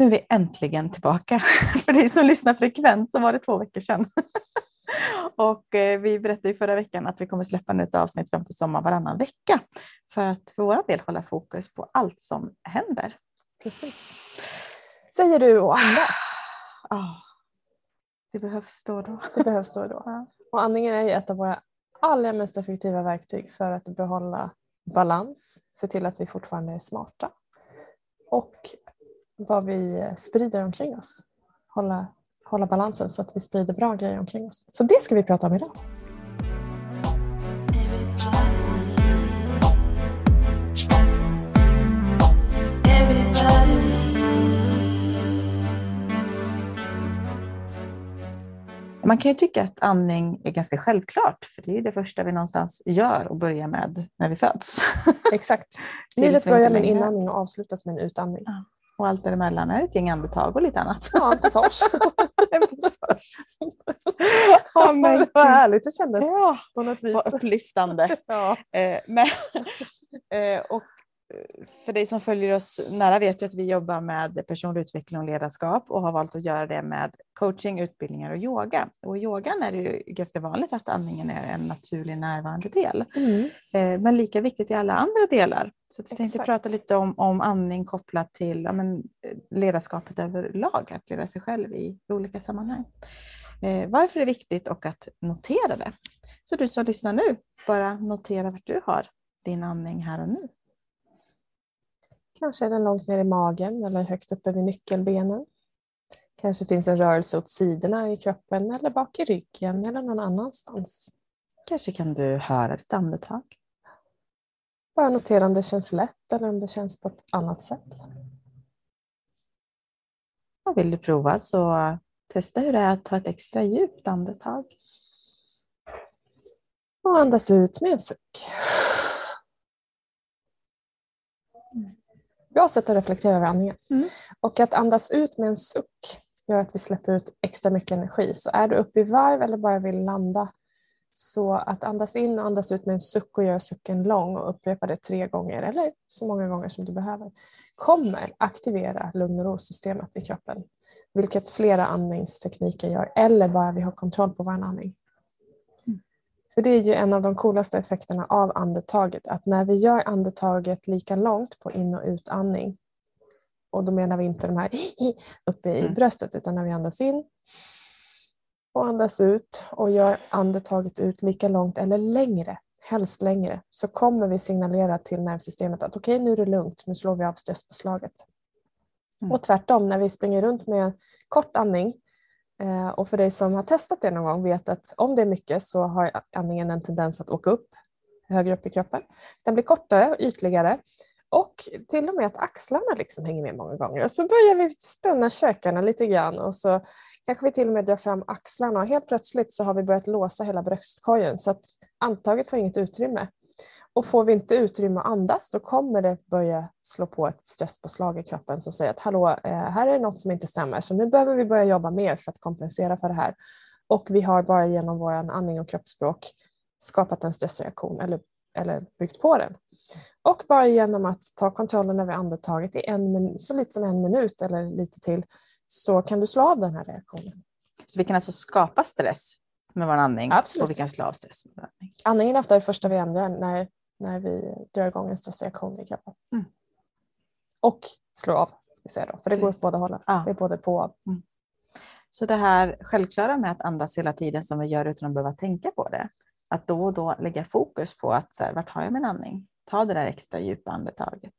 Nu är vi äntligen tillbaka. För dig som lyssnar frekvent så var det två veckor sedan. Och eh, vi berättade i förra veckan att vi kommer släppa ett avsnitt fram till sommar varannan vecka för att för vår del hålla fokus på allt som händer. Precis. Säger du och andas. Oh, det behövs då och då. Det behövs då och då. Ja. Och andningen är ett av våra allra mest effektiva verktyg för att behålla balans, se till att vi fortfarande är smarta och vad vi sprider omkring oss. Hålla, hålla balansen så att vi sprider bra grejer omkring oss. Så det ska vi prata om idag. Man kan ju tycka att andning är ganska självklart, för det är det första vi någonstans gör och börjar med när vi föds. Exakt. Livet börjar med en inandning och avslutas med en utandning. Ja. Och allt däremellan är ett gäng andetag och lite annat. Ja, en passage. oh, men vad härligt det kändes ja, på något vis. Vad upplyftande. ja. Eh, men, eh, och för dig som följer oss nära vet ju att vi jobbar med personlig utveckling och ledarskap och har valt att göra det med coaching, utbildningar och yoga. Och i yogan är det ju ganska vanligt att andningen är en naturlig närvarande del. Mm. Eh, men lika viktigt i alla andra delar. Så jag tänkte prata lite om, om andning kopplat till ja, men, ledarskapet överlag, att leda sig själv i olika sammanhang. Eh, varför det är viktigt och att notera det. Så du som lyssnar nu, bara notera vart du har din andning här och nu. Kanske är den långt ner i magen eller högt uppe vid nyckelbenen. Kanske finns en rörelse åt sidorna i kroppen eller bak i ryggen eller någon annanstans. Kanske kan du höra ditt andetag. Bara notera om det känns lätt eller om det känns på ett annat sätt. Och vill du prova så testa hur det är att ta ett extra djupt andetag. Och andas ut med en suck. Bra sätt att reflektera över andningen. Mm. Och att andas ut med en suck gör att vi släpper ut extra mycket energi. Så är du uppe i varv eller bara vill landa så att andas in och andas ut med en suck och göra sucken lång och upprepa det tre gånger eller så många gånger som du behöver kommer aktivera lugn och ro-systemet i kroppen. Vilket flera andningstekniker gör eller bara vi har kontroll på vår andning. För det är ju en av de coolaste effekterna av andetaget, att när vi gör andetaget lika långt på in och utandning, och då menar vi inte de här uppe i mm. bröstet, utan när vi andas in och andas ut och gör andetaget ut lika långt eller längre, helst längre, så kommer vi signalera till nervsystemet att okej, okay, nu är det lugnt, nu slår vi av stresspåslaget. Mm. Och tvärtom, när vi springer runt med kort andning Eh, och för dig som har testat det någon gång vet att om det är mycket så har andningen en tendens att åka upp högre upp i kroppen. Den blir kortare och ytligare och till och med att axlarna liksom hänger med många gånger. Och så börjar vi spänna käkarna lite grann och så kanske vi till och med drar fram axlarna och helt plötsligt så har vi börjat låsa hela bröstkorgen så att antaget får inget utrymme. Och får vi inte utrymme att andas då kommer det börja slå på ett stresspåslag i kroppen som säger att hallå, eh, här är det något som inte stämmer så nu behöver vi börja jobba mer för att kompensera för det här. Och vi har bara genom vår andning och kroppsspråk skapat en stressreaktion eller, eller byggt på den. Och bara genom att ta kontrollen över andetaget i en, så lite som en minut eller lite till så kan du slå av den här reaktionen. Så vi kan alltså skapa stress med vår andning Absolut. och vi kan slå av stress med vår andning? Andningen är ofta det första vi ändrar när när vi drar igång en stressreaktion i kroppen. Mm. Och slår av, ska vi säga då, för det Precis. går åt båda hållen. Ja. Det är både på och av. Mm. Så det här självklara med att andas hela tiden som vi gör utan att behöva tänka på det. Att då och då lägga fokus på att så här, vart har jag min andning? Ta det där extra djupa andetaget.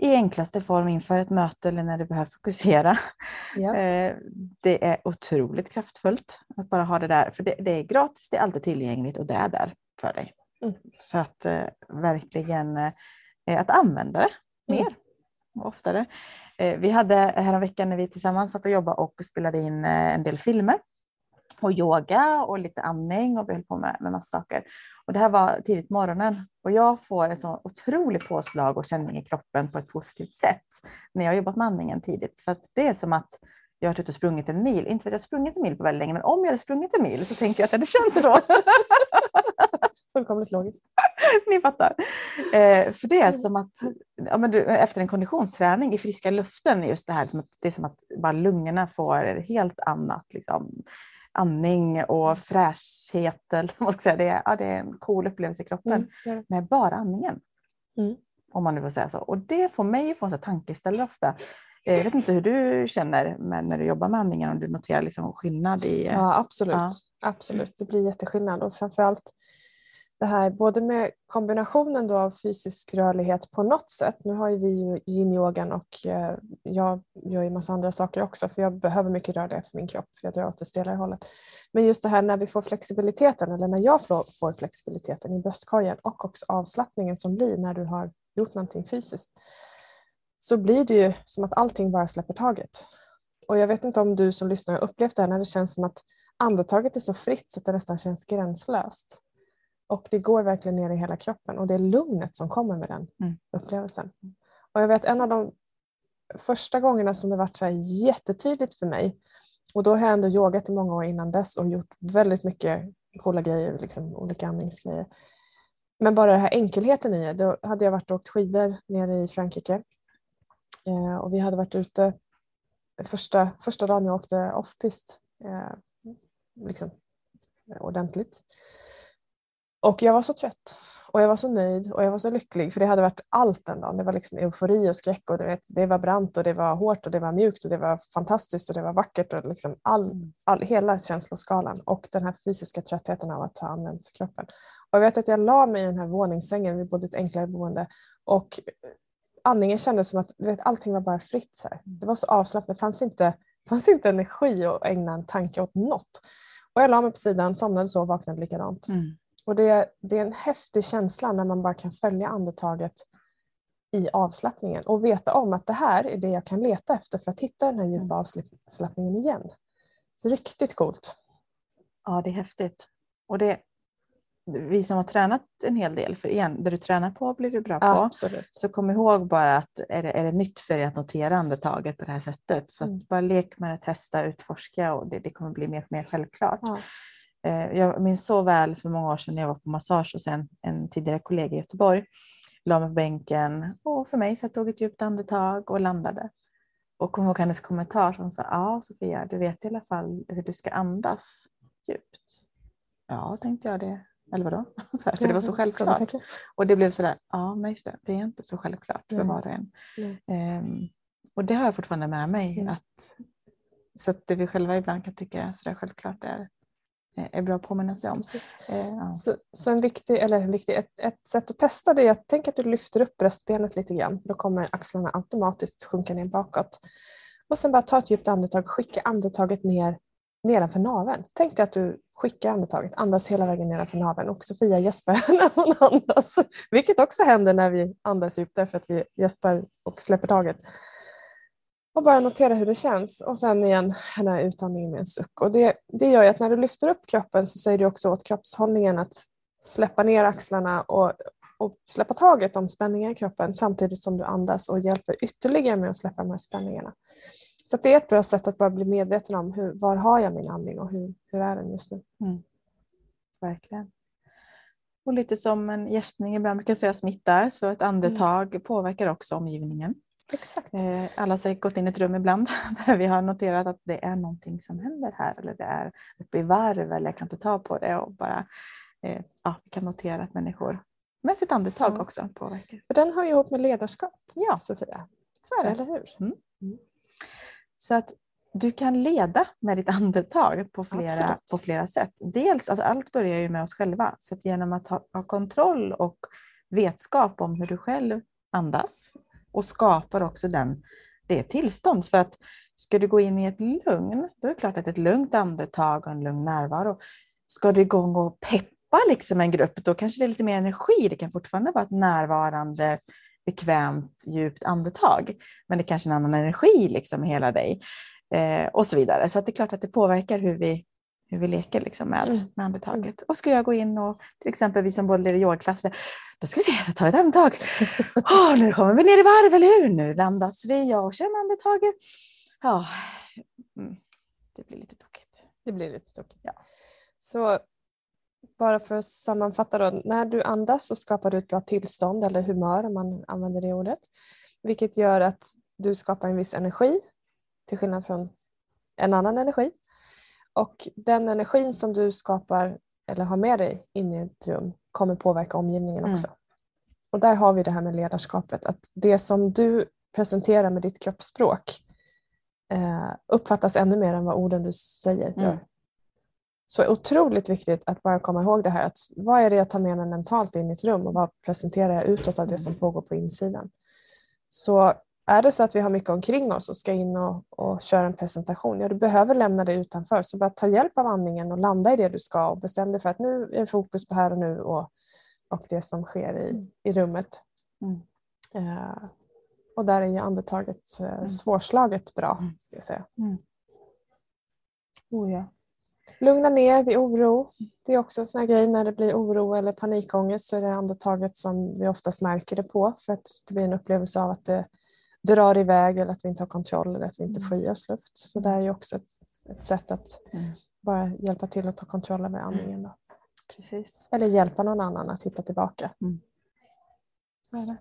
I enklaste form inför ett möte eller när du behöver fokusera. Ja. Eh, det är otroligt kraftfullt att bara ha det där. För det, det är gratis, det är alltid tillgängligt och det är där för dig. Mm. Så att eh, verkligen eh, att använda det mm. mer och oftare. Eh, vi hade häromveckan när vi tillsammans satt och jobbade och spelade in eh, en del filmer och yoga och lite andning och vi höll på med, med massa saker. Och det här var tidigt på morgonen och jag får en så otrolig påslag och känning i kroppen på ett positivt sätt när jag jobbat med andningen tidigt. För det är som att jag har och sprungit en mil. Inte för att jag har sprungit en mil på väldigt länge, men om jag hade sprungit en mil så tänker jag att det hade känts så. Fullkomligt logiskt. Ni fattar. Eh, för det är som att ja, men du, efter en konditionsträning i friska luften, just det här, som att, det är som att bara lungorna får helt annat liksom, andning och fräschhet. Eller, man ska säga. Det, är, ja, det är en cool upplevelse i kroppen Mm. med bara andningen. Mm. Om man nu får säga så. Och det får mig att få en tankeställare ofta. Jag vet inte hur du känner men när du jobbar med andningen, om du noterar liksom skillnad i... Ja, absolut. Ja. absolut. Det blir jätteskillnad och framförallt det här både med kombinationen då av fysisk rörlighet på något sätt. Nu har ju vi ju yin-yogan och eh, jag gör ju massa andra saker också för jag behöver mycket rörlighet för min kropp för jag drar åt det stelare hållet. Men just det här när vi får flexibiliteten eller när jag får, får flexibiliteten i bröstkorgen och också avslappningen som blir när du har gjort någonting fysiskt så blir det ju som att allting bara släpper taget. Och jag vet inte om du som lyssnar har upplevt det här när det känns som att andetaget är så fritt så att det nästan känns gränslöst. Och det går verkligen ner i hela kroppen och det är lugnet som kommer med den Mm. upplevelsen. Och jag vet en av de första gångerna som det varit så jättetydligt för mig och då har jag ändå yogat i många år innan dess och gjort väldigt mycket coola grejer, liksom olika andningsgrejer. Men bara den här enkelheten i det. Då hade jag varit och åkt skidor nere i Frankrike eh, och vi hade varit ute första, första dagen jag åkte off-pist eh, liksom, eh, ordentligt. Och jag var så trött och jag var så nöjd och jag var så lycklig för det hade varit allt den dagen. Det var liksom eufori och skräck och du vet, det var brant och det var hårt och det var mjukt och det var fantastiskt och det var vackert och liksom all, all, hela känsloskalan och den här fysiska tröttheten av att ha använt kroppen. Och jag vet att jag la mig i den här våningssängen, vi bodde i ett enklare boende och andningen kändes som att du vet, allting var bara fritt. Så här. Det var så avslappnat, det fanns inte, fanns inte energi att ägna en tanke åt något. Och jag la mig på sidan, somnade så och vaknade likadant. Mm. Och det, det är en häftig känsla när man bara kan följa andetaget i avslappningen och veta om att det här är det jag kan leta efter för att hitta den här djupa avslappningen igen. Så riktigt coolt. Ja, det är häftigt. Och det, vi som har tränat en hel del, för igen, det du tränar på blir du bra på. Absolut. Så kom ihåg bara att är det, är det nytt för er att notera andetaget på det här sättet, så Mm. bara lek med det, testa, utforska och det, det kommer bli mer och mer självklart. Ja. Eh, Jag minns så väl för många år sedan när jag var på massage och sen en tidigare kollega i Göteborg la mig på bänken och för mig så jag tog ett djupt andetag och landade. Och kom ihåg hennes kommentar som sa, ja Sofia, du vet i alla fall hur du ska andas djupt. Ja, tänkte jag det. Eller vadå? Här, för det var så självklart. Och det blev sådär, ja men just det, det är inte så självklart för var och en. Ehm, och det har jag fortfarande med mig. Mm. Att, så att det vi själva ibland kan tycka är sådär självklart är, är bra att påminna sig om. Eh, ja. Så, så en viktig, eller en viktig, ett, ett sätt att testa det är att tänk att du lyfter upp bröstbenet lite grann. Då kommer axlarna automatiskt sjunka ner bakåt. Och sen bara ta ett djupt andetag, skicka andetaget ner nedanför naveln. Tänk dig att du skickar andetaget, andas hela vägen nedanför naveln och Sofia gäspar när hon andas. Vilket också händer när vi andas djupt därför att vi gäspar och släpper taget. Och bara notera hur det känns och sen igen den här utandningen med en suck. Och det, det gör ju att när du lyfter upp kroppen så säger du också åt kroppshållningen att släppa ner axlarna och, och släppa taget om spänningar i kroppen samtidigt som du andas och hjälper ytterligare med att släppa de här spänningarna. Så det är ett bra sätt att bara bli medveten om hur, var har jag min andning och hur, hur är den just nu. Verkligen. Och lite som en gäspning ibland brukar säga smittar, så ett andetag påverkar också omgivningen. Exakt. Eh, Alla har säkert gått in i ett rum ibland där vi har noterat att det är någonting som händer här eller det är uppe i varv eller jag kan inte ta på det och bara eh, ja, vi kan notera att människor med sitt andetag Ja. också påverkar. För den hör ju ihop med ledarskap, Ja, Sofia. så är det. Eller hur? Så att du kan leda med ditt andetag på flera, Absolut. på flera sätt. Dels, alltså allt börjar ju med oss själva. Så att genom att ha, ha kontroll och vetskap om hur du själv andas och skapar också den, det tillstånd. För att ska du gå in i ett lugn, då är det klart att ett lugnt andetag och en lugn närvaro. Ska du igång och peppa liksom en grupp, då kanske det är lite mer energi. Det kan fortfarande vara ett närvarande, bekvämt, djupt andetag. Men det är kanske är en annan energi liksom i hela dig. Eh, och så vidare. Så det är klart att det påverkar hur vi, hur vi leker liksom med, Mm. med andetaget. Och ska jag gå in och till exempel vi som både leder yogaklasser, då ska vi se, jag tar ett andetag. Åh, nu kommer vi ner i varv, eller hur? Nu landas vi och känner andetaget. Ja, mm, det blir lite tokigt. Det blir lite tokigt. Ja. Så bara för att sammanfatta då, när du andas så skapar du ett bra tillstånd eller humör om man använder det ordet. Vilket gör att du skapar en viss energi till skillnad från en annan energi. Och den energin som du skapar eller har med dig in i ett rum kommer påverka omgivningen Mm. också. Och där har vi det här med ledarskapet, att det som du presenterar med ditt kroppsspråk eh, uppfattas ännu mer än vad orden du säger Mm. Så otroligt viktigt att bara komma ihåg det här, att vad är det jag tar med mig mentalt in i ett rum och vad presenterar jag utåt av det som pågår på insidan. Så är det så att vi har mycket omkring oss och ska in och, och köra en presentation, ja du behöver lämna det utanför. Så bara ta hjälp av andningen och landa i det du ska och bestäm dig för att nu är fokus på här och nu och, och det som sker i, i rummet. Mm. Eh, och där är ju andetaget eh, svårslaget bra, Mm. ska jag säga. Oh, ja. Lugna ner vid oro. Det är också en sån här grej när det blir oro eller panikångest så är det andetaget som vi oftast märker det på för att det blir en upplevelse av att det drar iväg eller att vi inte har kontroll eller att vi inte får i oss luft. Så det är ju också ett, ett sätt att Mm. bara hjälpa till att ta kontroll över andningen. Då. Precis. Eller hjälpa någon annan att hitta tillbaka. Så är det.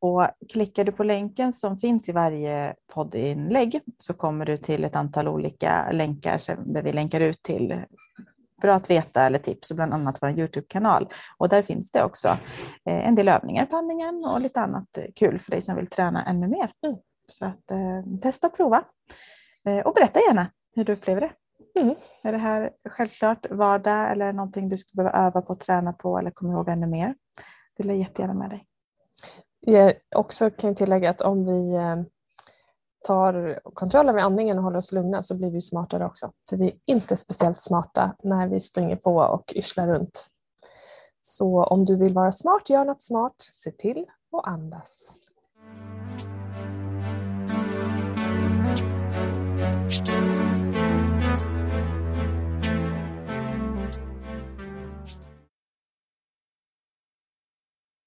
Och klickar du på länken som finns i varje poddinlägg så kommer du till ett antal olika länkar där vi länkar ut till bra att veta eller tips och bland annat vår Youtube-kanal. Och där finns det också eh, en del övningar på andningen och lite annat kul för dig som vill träna ännu mer. Mm. Så att eh, testa och prova. Eh, och berätta gärna hur du upplever det. Mm. Är det här självklart vardag eller någonting du skulle behöva öva på träna på eller komma ihåg ännu mer? Dela jättegärna med dig. Jag också kan jag tillägga att om vi eh, tar kontroll över andningen och håller oss lugna så blir vi smartare också. För vi är inte speciellt smarta när vi springer på och yrslar runt. Så om du vill vara smart, gör något smart. Se till att andas.